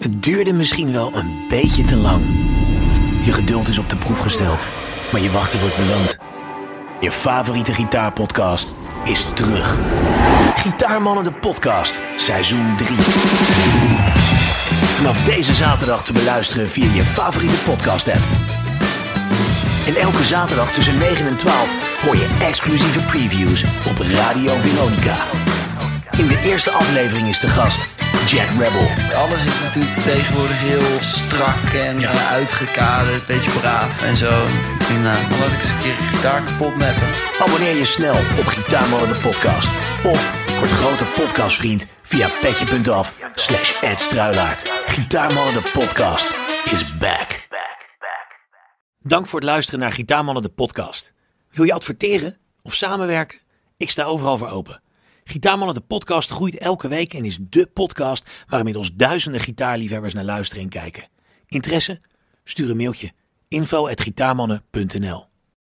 Het duurde misschien wel een beetje te lang. Je geduld is op de proef gesteld, maar je wachten wordt beloond. Je favoriete gitaarpodcast is terug. Gitaarmannen de podcast, seizoen 3. Vanaf deze zaterdag te beluisteren via je favoriete podcast app. En elke zaterdag tussen 9 en 12 hoor je exclusieve previews op Radio Veronica. In de eerste aflevering is de gast Jack Rebel. Alles is natuurlijk tegenwoordig heel strak en Ja. eh, uitgekaderd, beetje braaf en zo. Ik denk, nou, dan laat ik eens een keer een gitaar kapot meppen. Abonneer je snel op Gitaarmannen de podcast. Of word grote podcastvriend via petje.af slash. Gitaarmannen de podcast is back. Dank voor het luisteren naar Gitaarmannen de podcast. Wil je adverteren of samenwerken? Ik sta overal voor open. Gitaarmannen de podcast groeit elke week en is dé podcast waar inmiddels duizenden gitaarliefhebbers naar luisteren en kijken. Interesse? Stuur een mailtje info@gitaarmannen.nl